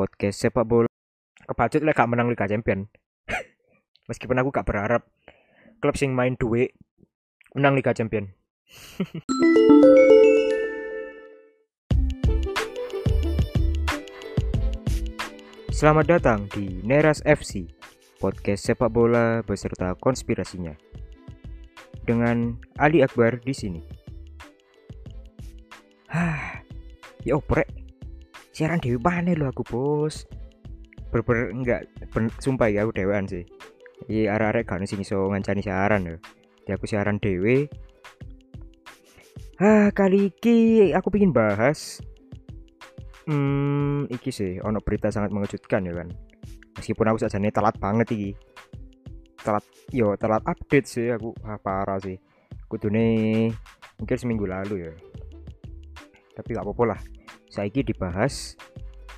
podcast sepak bola kepacut lek gak menang Liga Champion. Meskipun aku gak berharap klub sing main duit menang Liga Champion. Selamat datang di Neras FC, podcast sepak bola beserta konspirasinya. Dengan Ali Akbar di sini. Hah, ya oprek. Siaran dewi mana lo aku bos. Berber enggak, ben, sumpah ya aku dewan sih. Iya arek-arek kan sing iso ngancani siaran lho. Jadi aku siaran dewe. Ah, kali iki aku pingin bahas Hmm, iki sih ono berita sangat mengejutkan ya kan. Meskipun aku sajane telat banget iki. Telat yo telat update sih aku ah, parah sih. Kudune mungkin seminggu lalu ya. Tapi gak apa-apa lah. Saiki dibahas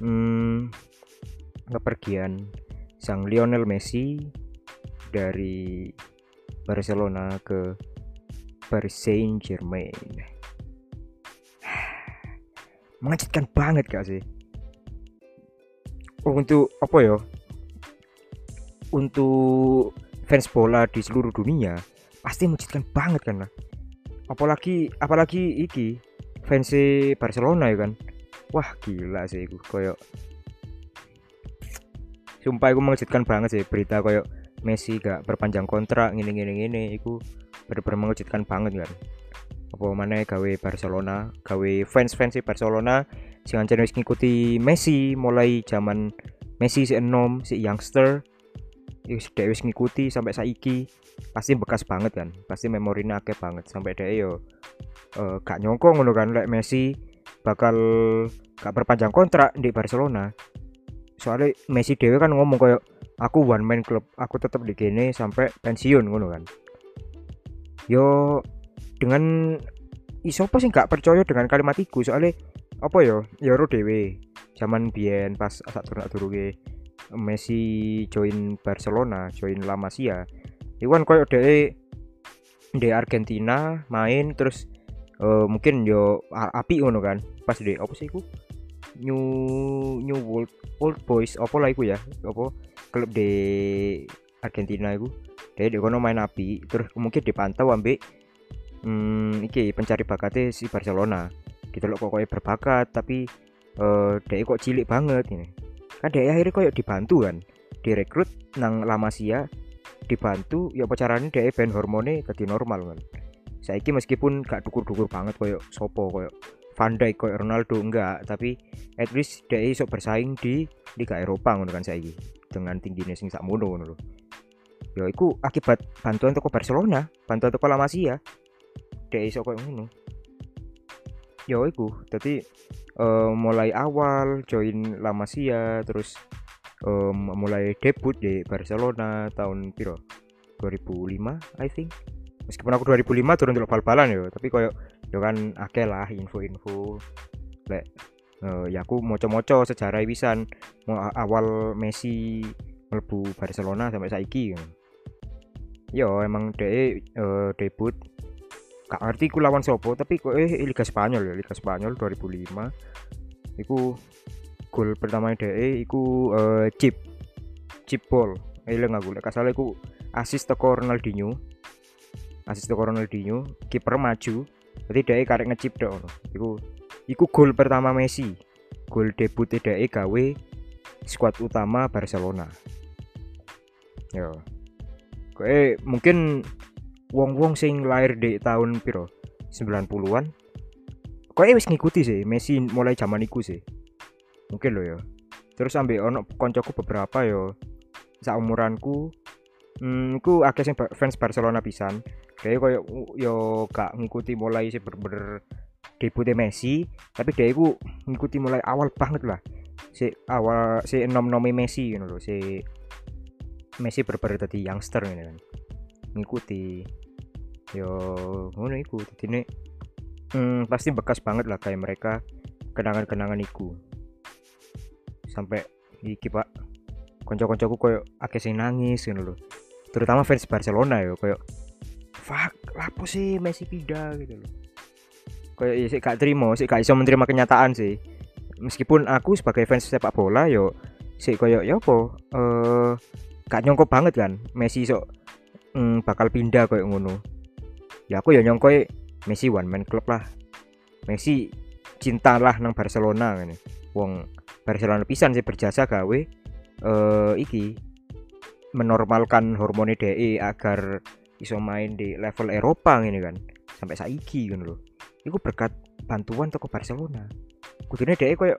hmm, kepergian sang Lionel Messi dari Barcelona ke Paris Saint Germain mengejutkan banget gak sih? Oh, untuk apa ya? Untuk fans bola di seluruh dunia pasti mengejutkan banget lah. Apalagi apalagi iki fans Barcelona ya kan wah gila sih itu koyok sumpah itu mengejutkan banget sih berita koyok Messi gak perpanjang kontrak gini gini gini itu bener-bener mengejutkan banget kan. Apa mana gawe Barcelona gawe fans fans Barcelona sing ancen wis ngikuti Messi mulai zaman Messi si enom si youngster. Wis dek wis ngikuti sampai saiki. Pasti bekas banget kan. Pasti memorinya akeh banget. Sampai dek yo uh, gak nyongko ngono kan lek Messi bakal gak perpanjang kontrak di Barcelona. Soalnya Messi dewe kan ngomong kayak aku one man club aku tetap di gini sampai pensiun ngono kan. Yo dengan iso apa sih nggak percaya dengan kalimat itu soalnya apa yo? Ya ro dewe. Zaman biyen pas saat turun turun Messi join Barcelona join La Masia. Itu kan koyo de di Argentina main terus uh, mungkin yo api ngono kan. Pas de apa sih iku? New new world old boys apa lah iku ya? Apa? Klub di Argentina iku. Dia kono main api terus mungkin dipantau ambek hmm, iki pencari bakatnya si Barcelona. Gitu loh kok berbakat tapi uh, dia kok cilik banget ini. Kan dia akhirnya kok dibantu kan. Direkrut nang La Masia dibantu ya apa caranya dia ben hormonnya jadi normal kan saiki meskipun gak dukur-dukur banget koyo sopo koyo Van Dijk koyo Ronaldo enggak. Tapi at least dia iso bersaing di Liga Eropa ngono kan saiki. Dengan tingginya sing sak ngono ngono ya iku akibat bantuan toko Barcelona bantuan toko La Masia. Dek iso koyo ngono. Ya iku dadi uh, mulai awal join La Masia terus um, mulai debut di Barcelona tahun piro? 2005 I think meskipun aku 2005 turun dulu bal-balan ya tapi koyo yo kan akeh lah info-info. Lek uh, ya aku moco-moco sejarah pisan. Awal Messi mlebu Barcelona sampai saiki yo. Emang de uh, debut. Gak ngerti ku lawan sopo tapi kok eh Liga Spanyol ya Liga Spanyol 2005 iku gol pertama DE iku uh, chip. Chip ball eling aku. Lek salah iku asis teko Ronaldinho asis teko Ronaldinho kiper maju jadi DE karek ngechip dok iku iku gol pertama Messi. Gol debut DE gawe skuad utama Barcelona. Ya Oke, mungkin wong-wong sing lahir di tahun piro? 90-an kok wis ngikuti sih Messi mulai zaman iku sih. Mungkin lo ya terus ambil ono koncoku beberapa yo. Umuranku hmm, ku akeh sing fans Barcelona pisan kayak koyo yo gak ngikuti mulai sih bener-bener debutnya Messi tapi dia itu ngikuti mulai awal banget lah. Si awal si nom nomi Messi gitu loh si Messi bener-bener tadi youngster ini kan. Ngikuti. Yo ngono iku ini hmm, pasti bekas banget lah kayak mereka kenangan-kenangan iku. Sampai iki pak konco-koncoku koyo akeh sing nangis ngono lho. Terutama fans Barcelona yo koyo fuck lapo sih Messi pindah gitu loh. Koyo ya sih gak terima sih gak iso menerima kenyataan sih. Meskipun aku sebagai fans sepak bola yo sih koyo ya apa eh gak nyongko banget kan Messi sok mm, bakal pindah koyo ngono. Ya aku ya nyongko Messi one man club lah. Messi cinta lah nang Barcelona ini wong Barcelona pisan sih berjasa gawe eh iki menormalkan hormone DE agar iso main di level Eropa ini kan. Sampai saiki kan loh itu berkat bantuan toko Barcelona. Kudune DE koyo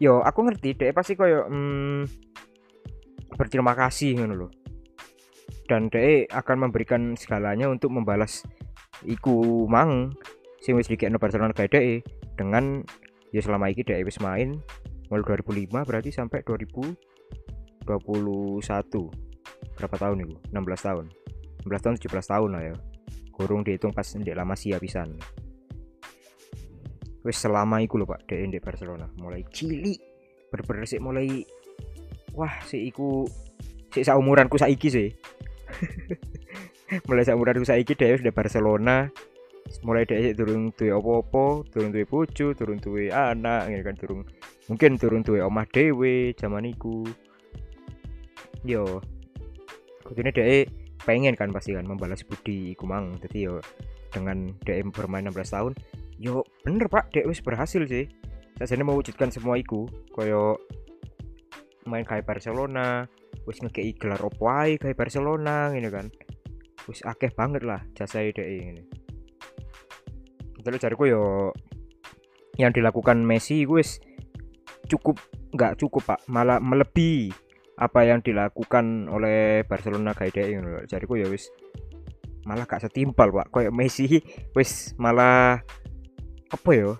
yo aku ngerti DE pasti koyo hmm, berterima kasih kan loh dan DE akan memberikan segalanya untuk membalas iku mang sing wis dikekno Barcelona kayak DE dengan ya selama iki DE wis main mulai 2005 berarti sampai 2021 berapa tahun itu 16 tahun 16 tahun 17 tahun lah ya. Kurung dihitung pas ndek lama sih habisan. Wis selama iku lho Pak di Barcelona. Mulai cilik bener-bener sih mulai wah sih iku sih seumuranku saiki sih. Mulai seumuranku saiki DE di Barcelona mulai dari turun tuh apa-apa turun tuh bojo turun tuh anak ini kan turun mungkin turun tuh omah dewe zaman iku. Yo kudune dhek pengen kan pasti kan membalas budi. Iku mang jadi yo dengan DM bermain 16 tahun yo bener pak. Dek wis berhasil sih. Saya mewujudkan semua iku koyo main kayak Barcelona wis ngekei gelar opo kayak Barcelona ini kan. Wis akeh banget lah jasa dek ini terus cariku yo yang dilakukan Messi wis cukup nggak cukup pak. Malah melebihi apa yang dilakukan oleh Barcelona dia ini jadiku ya wis malah gak setimpal pak. Kayak Messi wis malah apa ya?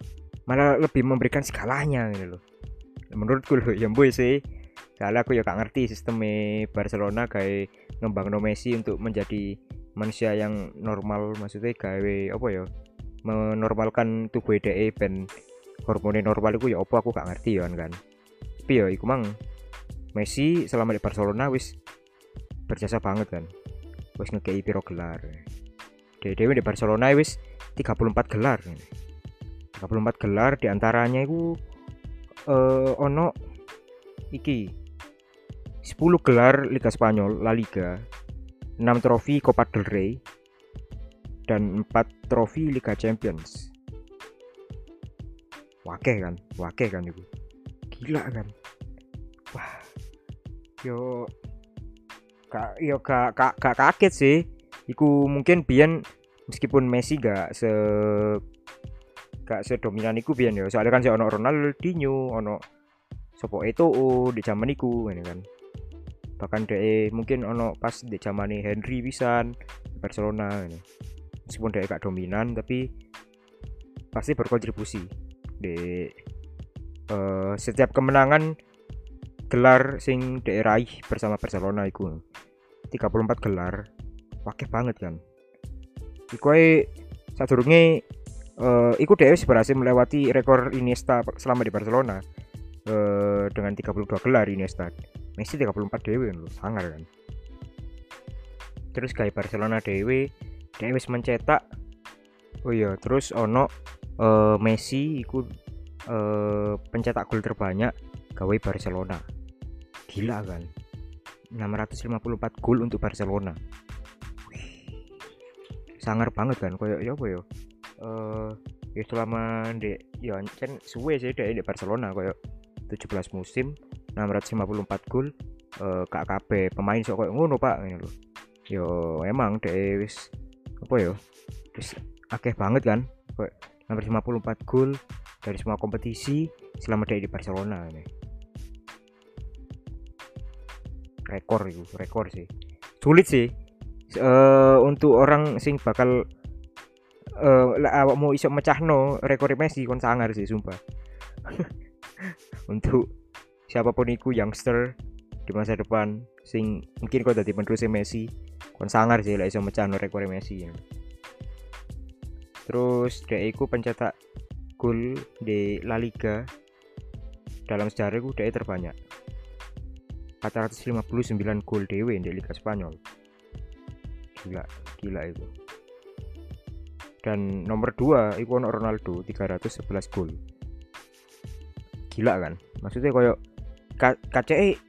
Malah lebih memberikan segalanya gitu loh. Menurutku loh ya boy sih. Soalnya aku ya gak ngerti sistemnya Barcelona kayak ngembang Messi untuk menjadi manusia yang normal. Maksudnya kayak apa ya? Menormalkan tubuh DE ben hormone normal itu ya apa? Aku gak ngerti ya kan. Tapi ya iku mang Messi selama di Barcelona wis berjasa banget kan. Wis ngekei piro gelar. Dewi di Barcelona wis 34 gelar. 34 gelar di antaranya itu uh, ono iki. 10 gelar Liga Spanyol La Liga 6 trofi Copa del Rey dan 4 trofi Liga Champions. Wakeh kan wakeh kan itu gila kan. Wah yo kak yo kak kak kak kaget sih. Iku mungkin bian meskipun Messi gak se gak sedominan iku bian yo. Soalnya kan si ono Ronaldinho ono sopo itu di zaman iku ini kan. Bahkan de mungkin ono pas di zaman Henry pisan Barcelona ini meskipun dia gak dominan tapi pasti berkontribusi. Di uh, setiap kemenangan gelar sing daerah bersama Barcelona iku. 34 gelar. Wakil banget kan? Iku sadurunge uh, iku dhewe berhasil melewati rekor Iniesta selama di Barcelona uh, dengan 32 gelar Iniesta. Messi 34 dewe lho sangar kan? Terus kayak Barcelona dewe dewe mencetak. Oh iya terus ono uh, Messi iku uh, pencetak gol terbanyak gawe Barcelona gila kan? 654 gol untuk Barcelona. Sangar banget kan? Koyo ya apa ya? Uh, ya selama di ya kan suwe sih di Barcelona koyo 17 musim 654 gol uh, KKP pemain sok koyo ngono Pak ini loh yo emang deh wis apa ya? Wis akeh banget kan? Koyo 654 gol dari semua kompetisi selama dia di Barcelona ini rekor itu rekor sih. Sulit sih. Uh, untuk orang sing bakal uh, awak mau iso mecahno rekor Messi kon sangar sih sumpah. Untuk siapa pun itu youngster di masa depan sing mungkin kau jadi penerus Messi kon sangar sih lah iso mecahno rekor Messi ya. terus dia iku pencetak gol di La Liga. Dalam sejarah gue dia terbanyak 459 gol dewe di Liga Spanyol. Gila gila itu. Dan nomor 2 itu Ronaldo 311 gol. Gila kan? Maksudnya koyo KCE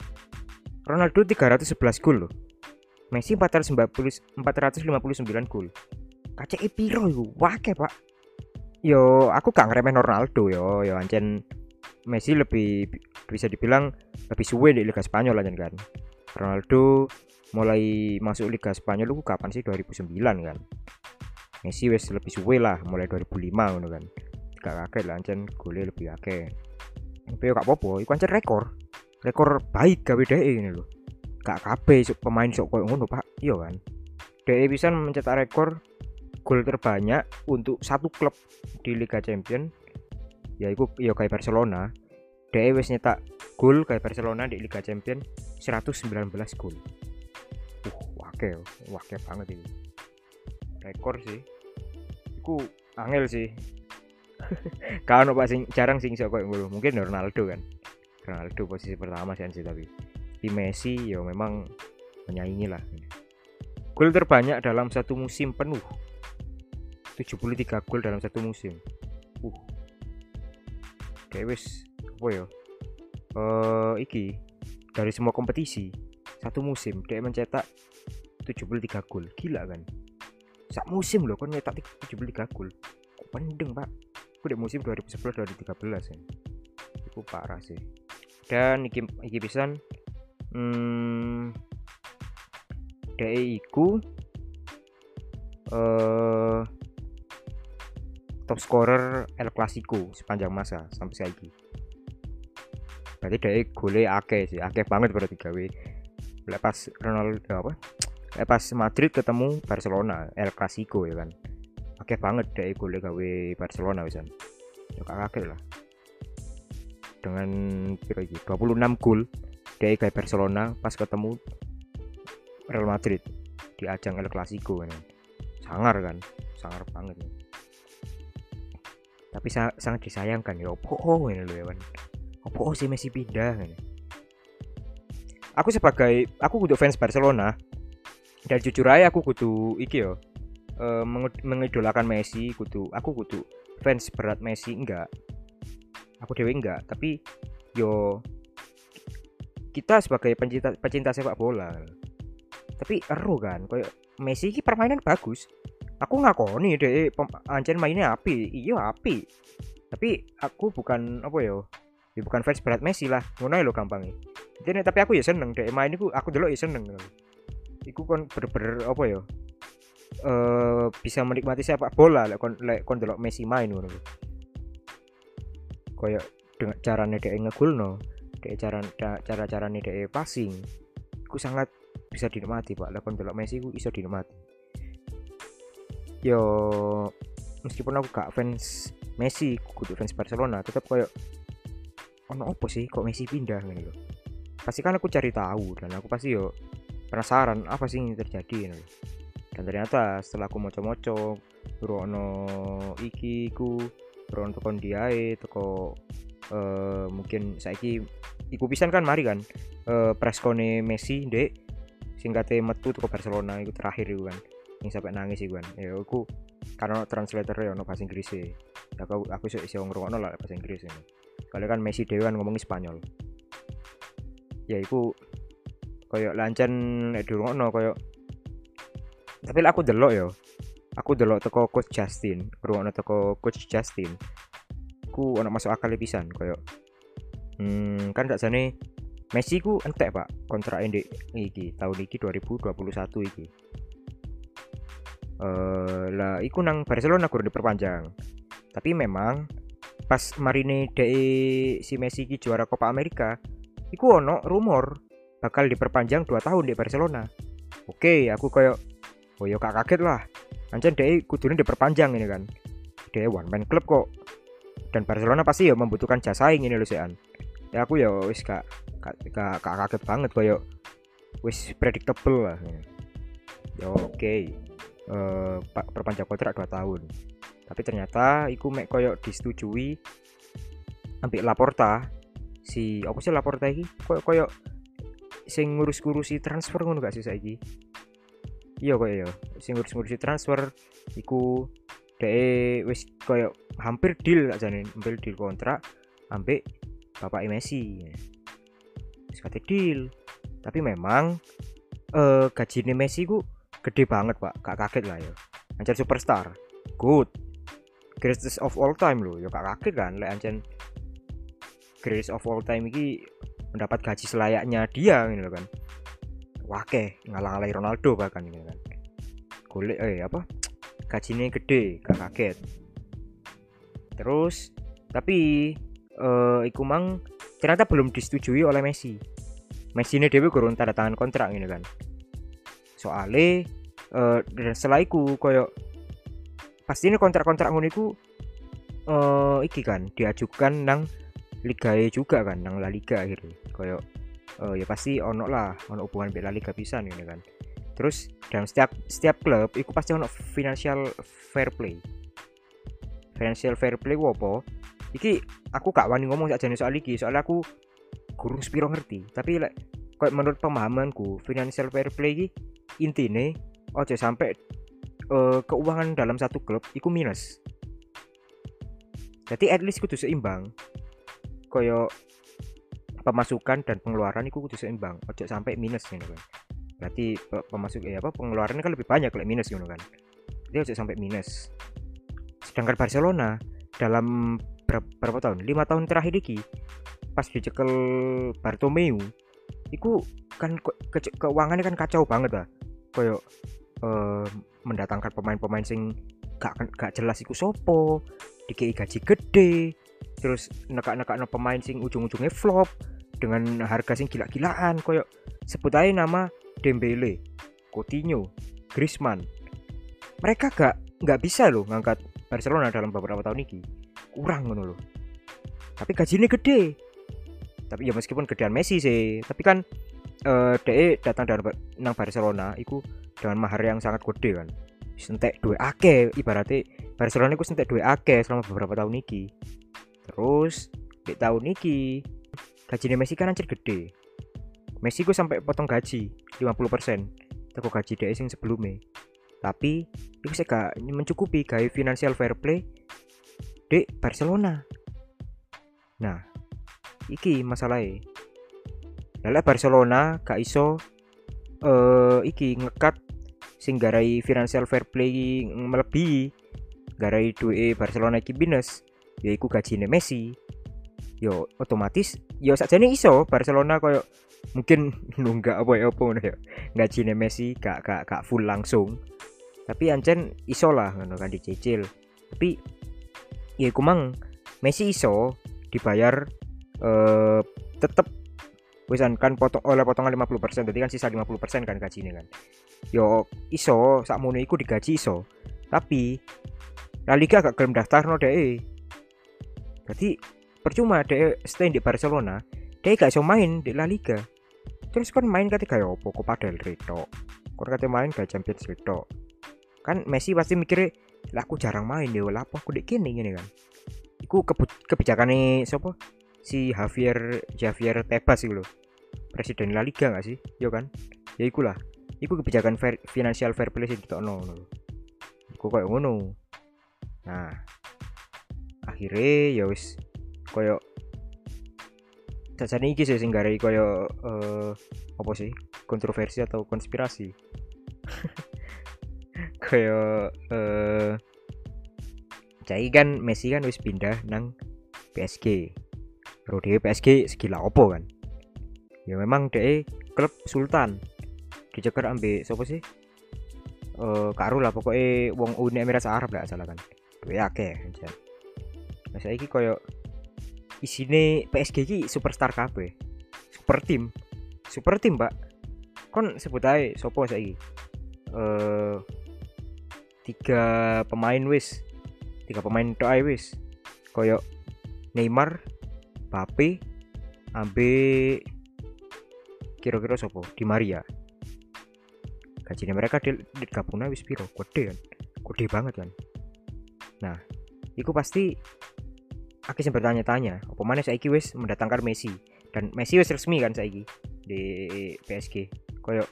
Ronaldo 311 gol loh Messi 490 459 gol. KCE piro iku? Wake pak. Yo aku gak ngeremen Ronaldo yo yo ancen Messi lebih bisa dibilang lebih suwe di Liga Spanyol aja kan. Ronaldo mulai masuk Liga Spanyol itu kapan sih? 2009 kan. Messi wes lebih suwe lah mulai 2005 gitu kan. Gak kaget lah ancen gole lebih akeh. Tapi gak apa-apa iku ancen rekor. Rekor baik gawe dhek ini loh gak kabeh pemain sok koyo ngono Pak. Iya kan. Dhek bisa mencetak rekor gol terbanyak untuk satu klub di Liga Champion yaitu ya kayak Barcelona. Dhek wis nyetak gol kayak Barcelona di Liga Champion 119 gol. Uh wake wake banget ini. Rekor sih. Iku angel sih. Kalau pak sing jarang sing sok koyo mungkin Ronaldo kan. Ronaldo posisi pertama sih tapi di Messi ya memang menyaingi lah. Gol terbanyak dalam satu musim penuh. 73 gol dalam satu musim. Uh kayak wis. Apa ya? Uh, iki. Dari semua kompetisi satu musim dia mencetak 73 gol. Gila kan? Sak musim loh kan nyetak 73 gol. Pendeng pak? Aku di musim 2011 2013 ya. Itu parah sih. Dan iki iki pisan hmm, DE iku uh, top scorer El Clasico sepanjang masa sampai saiki. Berarti DE gole akeh sih akeh banget berarti gawe. Lepas Ronaldo apa? Lepas Madrid ketemu Barcelona El Clasico ya kan. Akeh banget deh gole gawe Barcelona wisan ya kakek lah. Dengan piro 26 gol deh gawe Barcelona pas ketemu Real Madrid di ajang El Clasico kan. Sangar kan sangar banget. ya. Tapi sa sangat disayangkan ya opo oh, ini lo ya opo oh, sih Messi pindah kan aku sebagai aku kudu fans Barcelona. Dan jujur aja aku kudu iki yo uh, mengidolakan Messi kudu aku kudu fans berat Messi enggak. Aku dewi enggak tapi yo kita sebagai pencinta pencinta sepak bola tapi eru kan kayak Messi ini permainan bagus aku ngakoni deh ancen mainnya api. Iya api. Tapi aku bukan apa yo? Ya bukan fans berat Messi lah. Ngono lo gampang jadi tapi aku ya seneng deh main itu aku dulu ya seneng. Iku kon bener-bener apa ya uh, bisa menikmati sepak bola lek kon lek kon delok Messi main ngono koyo dengan carane dhek ngegulno dhek cara cara carane dhek passing iku sangat bisa dinikmati Pak. Lek kon delok Messi iku iso dinikmati yo meskipun aku gak fans Messi kudu fans Barcelona tetap koyo ono apa sih kok Messi pindah ngene lho. Pasti kan aku cari tahu dan aku pasti yo penasaran apa sih yang terjadi ini dan ternyata setelah aku moco-moco Rono iki ku Rono toko diae toko uh, mungkin saiki iku pisan kan mari kan uh, preskone Messi dek singkatnya metu toko Barcelona itu terakhir itu kan yang sampai nangis sih kan. Ya aku karena translator ya no bahasa Inggris sih ya aku aku sih bisa ngerungokno lah bahasa Inggris ini. Kalian kan Messi dewi kan ngomong Spanyol. Ya itu koyo lancen nek dirungokno koyo tapi aku delok yo aku delok teko coach Justin rungokno teko coach Justin. Ku ono masuk akal pisan koyo hmm, kan tak jane Messi ku entek pak kontrak ini iki tahun iki 2021 iki uh, lah iku nang Barcelona kurang diperpanjang. Tapi memang pas marine de si Messi ki juara Copa America iku ono rumor bakal diperpanjang 2 tahun di Barcelona. Oke aku kayak oh ya kak kaget lah. Ancan deh kudunya diperpanjang ini kan. Dia one man club kok. Dan Barcelona pasti ya membutuhkan jasa ini loh sean. Ya aku ya wis kak kak, kak, kaget banget kayak wis predictable lah. Ya oke. okay. Uh, perpanjang kontrak 2 tahun. Tapi ternyata iku mek koyo disetujui ambil Laporta. Si apa sih Laporta ini koyo koyo sing ngurus-ngurusi transfer ngono gak sih saiki? Iya kok ya sing ngurus-ngurusi transfer iku de wis koyo hampir deal gak jane hampir deal kontrak ambek bapak Messi. Wis deal. Tapi memang eh gaji Messi ku gede banget pak. Gak kaget lah ya. Anjir superstar. Good. Greatest of all time loh. Ya gak kaget kan lek ancen greatest of all time iki mendapat gaji selayaknya dia gitu kan. Wake ngalah-ngalahi Ronaldo bahkan gitu kan. Golek eh apa? Gajinya gede gak kaget. Terus tapi eh iku mang ternyata belum disetujui oleh Messi. Messi ini dewi kurun tanda tangan kontrak gitu kan soalnya eh dan setelah iku koyo pasti ini kontrak-kontrak ngono iku eh iki kan diajukan nang Liga E juga kan nang La Liga akhirnya. Koyo eh ya pasti ono lah ono hubungan bela Liga pisan gitu kan. Terus dalam setiap setiap klub itu pasti ono financial fair play. Financial fair play apa? Iki aku gak wani ngomong sakjane soal iki soalnya aku gurung spiro ngerti. Tapi like, menurut pemahamanku financial fair play iki intine ojo sampai uh, keuangan dalam satu klub iku minus. Jadi at least kudu seimbang. Koyo pemasukan dan pengeluaran itu kudu seimbang. Ojo sampai minus gitu kan. Berarti pemasuk ya apa pengeluaran kan lebih banyak kalau minus gitu kan. Dia ojo sampai minus. Sedangkan Barcelona dalam berapa, berapa tahun? Lima tahun terakhir ini pas dicekel Bartomeu itu kan ke, keuangannya kan kacau banget lah koyo uh, mendatangkan pemain-pemain sing gak gak jelas iku sopo dikei gaji gede terus nekak-nekak no pemain sing ujung-ujungnya flop dengan harga sing gila-gilaan koyo sebut aja nama Dembele, Coutinho, Griezmann. Mereka gak nggak bisa loh ngangkat Barcelona dalam beberapa tahun ini kurang ngono loh. Tapi gajinya gede. Tapi ya meskipun gedean Messi sih tapi kan uh, DE datang dari nang Barcelona itu dengan mahar yang sangat gede kan. Sentek dua ake ibaratnya Barcelona itu sentek dua ake selama beberapa tahun ini terus di tahun ini gajinya Messi kan anjir gede. Messi gue sampai potong gaji 50% toko gaji DE sing sebelumnya. Tapi itu saya gak mencukupi gaya financial fair play di Barcelona. Nah iki masalahnya Lala Barcelona gak iso uh, iki ngekat sing garai financial fair play melebihi garai duwe Barcelona iki minus yaiku gajine Messi. Yo otomatis yo saja nih iso Barcelona koyo mungkin nunggak apa ya apa ya. Gajine Messi gak gak gak full langsung. Tapi ancen iso lah ngono kan dicicil. Tapi ya kumang Messi iso dibayar uh, tetep wisan kan potong oleh potongan 50% berarti kan sisa 50% kan gaji ini kan. Yo iso sak mono iku digaji iso. Tapi La Liga gak gelem daftar no DE berarti percuma DE stay di Barcelona. DE gak iso main di La Liga. Terus kan main kata kayak opo kok padahal reto kok kata main gak Champions League kan Messi pasti mikirnya lah aku jarang main deh lah apa aku dek kini gini kan? Iku kebijakan nih siapa si Javier Javier Tebas itu loh presiden La Liga gak sih? Yo kan? Ya ikulah. Iku kebijakan fair, financial fair play sih no no iku kayak ngono. Nah akhirnya ya wis koyo sajane iki sih sing garai koyo uh, apa sih? Kontroversi atau konspirasi. Koyo eh uh, jadi kan Messi kan wis pindah nang PSG Rode PSG segila opo kan ya memang DE klub Sultan. Diceker ambil siapa sih? Uh, karu lah pokoknya wong Uni Emirat Arab lah salah kan. Duwe akeh anjir nah saiki koyo isine PSG ki superstar kabeh. Super tim super tim mbak. Kon sebut aja sopo saiki? Uh, tiga pemain wis. Tiga pemain doa wis. Koyo Neymar Mbappe ambe kira-kira sopo di Maria. Gajinya mereka di, di gabungnya wis piro? Gede kan? Gede banget kan? Nah itu pasti aku sih bertanya-tanya apa mana saiki wis mendatangkan Messi? Dan Messi wis resmi kan saiki di PSG koyo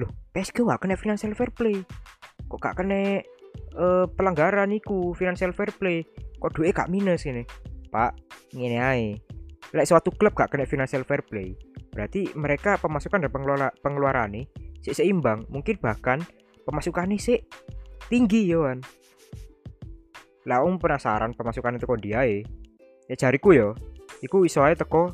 loh PSG gak kena financial fair play? Kok gak kena uh, pelanggaran iku financial fair play? Kok duit gak minus ini pak ngene ae. Lek suatu klub gak kena financial fair play berarti mereka pemasukan dan pengelola pengeluaran nih si seimbang. Mungkin bahkan pemasukan nih sih tinggi yoan lah om penasaran pemasukan itu kok dia ya jariku yo. Iku iso ae teko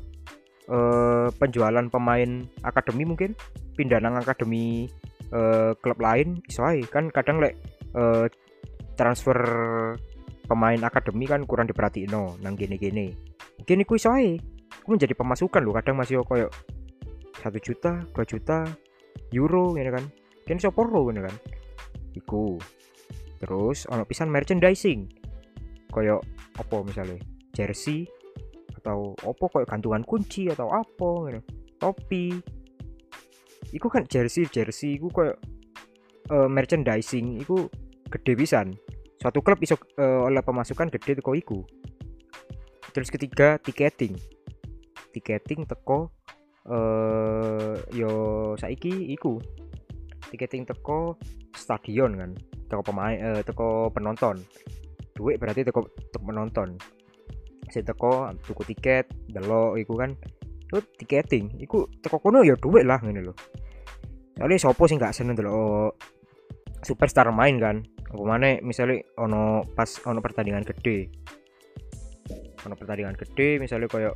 uh, penjualan pemain akademi mungkin. Pindah nang akademi uh, klub lain iso ae. Kan kadang lek uh, transfer pemain akademi kan kurang diperhatiin no nang gini-gini mungkin iku iso ae iku menjadi pemasukan loh kadang masih koyo satu juta dua juta euro ini kan. Iso porro ini kan? Iku. Terus ono pisan merchandising. Koyo apa misalnya jersey atau opo koyo gantungan kunci atau apa gitu topi. Iku kan jersey jersey iku koyo uh, merchandising. Iku gede pisan. Suatu klub iso uh, oleh pemasukan gede teko iku. Terus ketiga tiketing tiketing teko uh, yo saiki iku. Tiketing teko stadion kan teko pemain uh, teko penonton. Duit berarti teko, teko penonton. Si teko tuku tiket delok iku kan. Itu tiketing iku teko kono ya duit lah ngene lho. Soalnya sopo sih nggak seneng delok superstar main kan? Apa mana misalnya ono pas ono pertandingan gede. Ono pertandingan gede misalnya koyo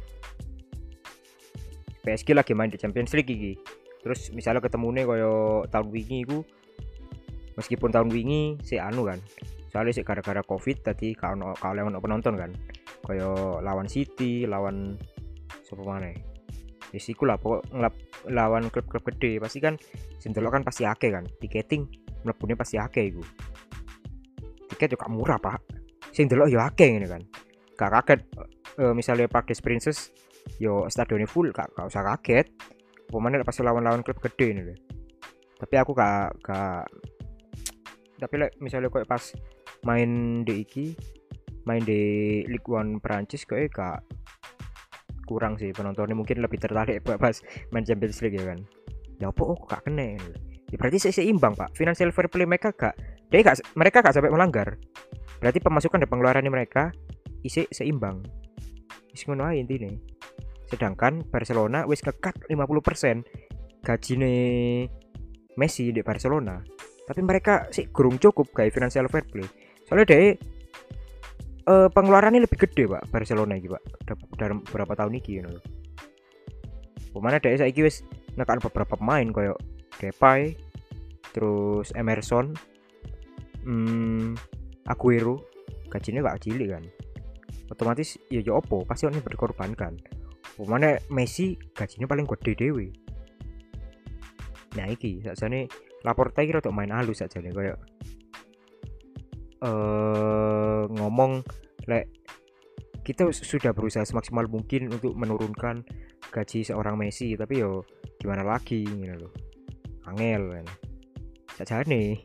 PSG lagi main di Champions League iki. Terus misalnya ketemu nih koyo tahun wingi iku meskipun tahun wingi si anu kan soalnya sih gara-gara covid tadi kalau kalau penonton kan. Koyo lawan City lawan siapa mana Isiku lah pokok ngelap lawan klub-klub gede. Pasti kan sintelok kan pasti ake kan tiketing mlebune pasti ake iku. Tiket juga murah pak. Sing delok yo akeh ngene kan. Gak kaget e, misalnya Park Princess yo stadionnya full gak, gak usah kaget. Pemainnya pas lawan-lawan klub gede ini tapi aku gak gak tapi like, misalnya kok pas main di iki main di Ligue 1 Prancis kok gak kurang sih penontonnya. Mungkin lebih tertarik pas main Champions League ya kan. Ya apa oh gak kena ya berarti seimbang pak. Financial fair play mereka gak jadi gak, mereka gak sampai melanggar. Berarti pemasukan dan pengeluaran mereka isi seimbang. Isi ngono aja intinya sedangkan Barcelona wis ngekat 50% gaji Messi di Barcelona. Tapi mereka sih kurang cukup kayak financial fair play. Soalnya deh uh, pengeluarannya lebih gede pak Barcelona gitu pak dalam beberapa tahun ini you know. Pemana deh saya wis nekan beberapa pemain koyo Depay terus Emerson hmm, Aguero gajinya gak cilik kan. Otomatis ya ya opo pasti orang berkorbankan mana Messi gajinya paling gede dewi nah iki saja lapor kira untuk main halus saja nih uh, ngomong lek kita sudah berusaha semaksimal mungkin untuk menurunkan gaji seorang Messi tapi yo gimana lagi gitu loh angel kan. Saja nih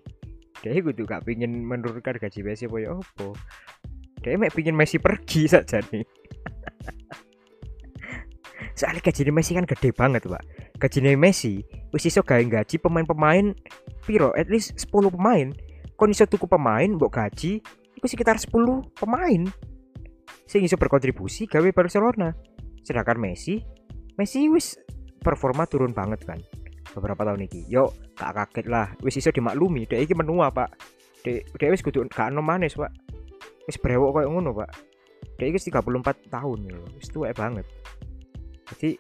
dia gue gak pingin menurunkan gaji Messi apa ya opo dia mek pingin Messi pergi saja nih soalnya gaji Messi kan gede banget pak. Gaji Messi wis iso gawe gaji pemain-pemain piro? At least 10 pemain. Kon iso tuku pemain mbok gaji itu sekitar 10 pemain. Sing iso berkontribusi gawe Barcelona. Sedangkan Messi Messi wis performa turun banget kan beberapa tahun ini yo tak kaget lah. Wis iso dimaklumi. Dek iki menua pak. Dek dek wis kudu gak ono manis pak. Wis brewok koyo ngono pak. Dek iki 34 tahun loh wis tuwek banget jadi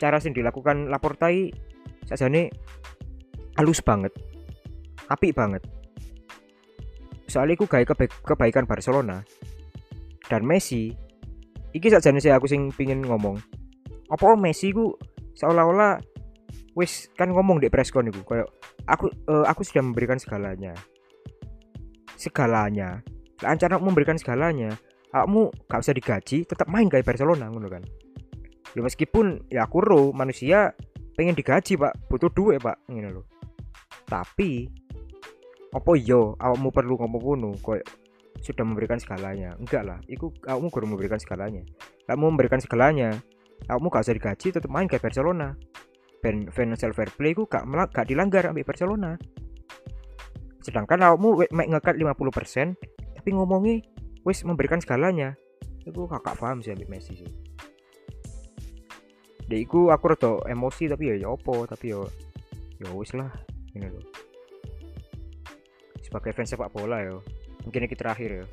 cara sing dilakukan Laportai sajane halus banget. Api banget. Soalnya aku gaya kebaik kebaikan Barcelona. Dan Messi iki sajane saya aku sing pingin ngomong. Apa Messi ku seolah-olah wis kan ngomong di preskon itu kayak aku uh, aku sudah memberikan segalanya. Segalanya. Lah memberikan segalanya kamu gak usah digaji tetap main kayak Barcelona ngono kan ya meskipun ya aku ro manusia pengen digaji pak. Butuh duit pak. Ngono loh tapi apa yo iya, awakmu perlu ngomong ngono? Koyo sudah memberikan segalanya. Enggak lah. Itu kamu kurang memberikan segalanya. Kamu memberikan segalanya. Kamu gak usah digaji tetap main kayak Barcelona. Financial fair play ku gak, gak dilanggar ambil Barcelona. Sedangkan awakmu mek ngekat 50% tapi ngomongi wis memberikan segalanya. Itu kakak paham sih ambil Messi sih dek iku aku rada emosi tapi ya ya opo tapi yo ya wis lah ini loh sebagai fans sepak bola yo mungkin ini terakhir ya.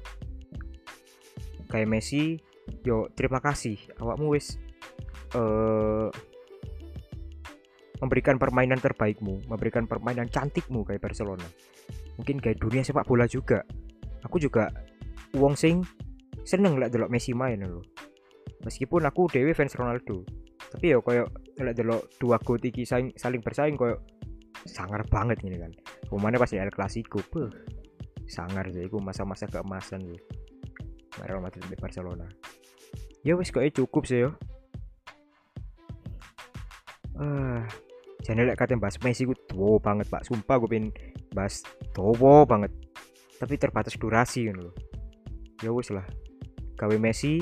Kayak Messi yo terima kasih awakmu wis uh, memberikan permainan terbaikmu memberikan permainan cantikmu kayak Barcelona. Mungkin kayak dunia sepak bola juga. Aku juga uang sing seneng lah delok Messi main loh meskipun aku dewi fans Ronaldo tapi ya koyo lek delok dua go iki saling, saling bersaing koyo sangar banget ini kan. Umane pas di El Clasico puh sangar sih iku masa-masa keemasan sih. Real Madrid di Barcelona. Ya wis kok cukup sih yo. Ah uh, jangan lek kate bahas Messi gue tuh banget pak. Sumpah gue pengen bahas tuh banget. Tapi terbatas durasi kan loh ya wis lah. Gawe Messi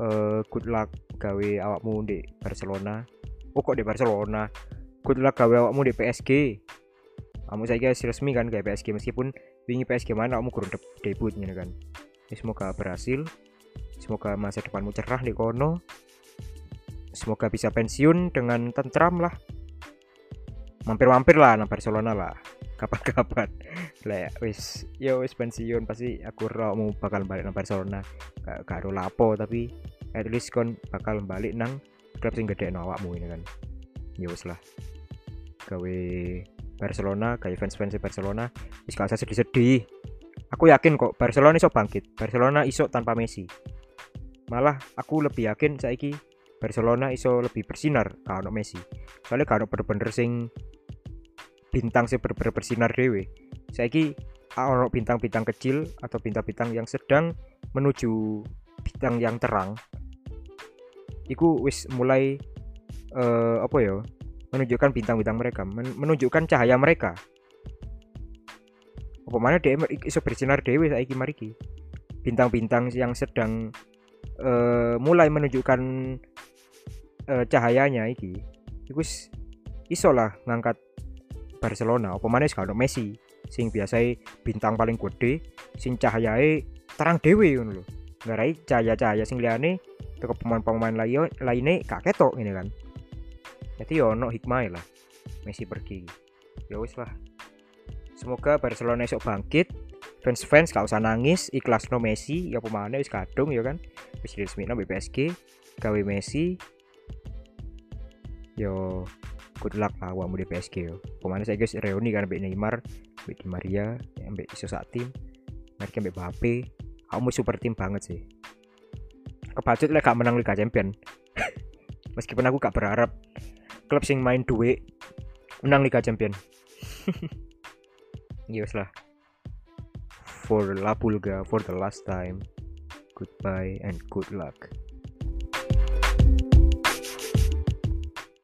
uh, good luck gawe awakmu di Barcelona. Oh kok di Barcelona? Good luck gawe awakmu di PSG kamu saya guys resmi kan kayak PSG meskipun wingi PSG mana kamu kurang debut gitu kan. Ya, semoga berhasil. Semoga masa depanmu cerah di kono. Semoga bisa pensiun dengan tentram lah. Mampir-mampir lah nang Barcelona lah. Kapan-kapan. Lah ya wis ya wis pensiun pasti aku mau bakal balik nang Barcelona. Gak, gak ada lapo tapi at least kon bakal balik nang klub sing gede awakmu ini kan. Ya wis lah. Gawe Barcelona kayak fans-fans Barcelona. Wis gak sedih-sedih. Aku yakin kok Barcelona iso bangkit. Barcelona iso tanpa Messi. Malah aku lebih yakin saiki Barcelona iso lebih bersinar kalau Messi. Soalnya kalau bener-bener sing bintang sih bener-bener bersinar dewe saiki ono bintang-bintang kecil atau bintang-bintang yang sedang menuju bintang yang terang iku wis mulai uh, apa ya menunjukkan bintang-bintang mereka men menunjukkan cahaya mereka. Apa mana dia iso bersinar dewi saiki mariki bintang-bintang yang sedang uh, mulai menunjukkan uh, cahayanya iki. Iku iso lah ngangkat Barcelona. Apa mana kalau Messi sing biasa bintang paling gede sing cahayai terang dewi ngono lho. Ngarai cahaya-cahaya sing liane ke pemain-pemain lain lainnya gak ketok ini kan. Jadi yo ya no hikmah lah Messi pergi. Ya wis lah. Semoga Barcelona esok bangkit fans-fans gak usah nangis ikhlas no Messi ya pemainnya wis kadung ya kan. Wis resmi no PSG gawe Messi. Yo good luck lah wamu di PSG yo. Pemainnya saya guys reuni kan mbak Neymar mbak Di Maria mbak iso tim. Mereka mbak Mbappe. Kamu super tim banget sih kebacut lah gak menang Liga Champion. Meskipun aku gak berharap klub sing main duit menang Liga Champion. Yes lah. For La Pulga for the last time goodbye and good luck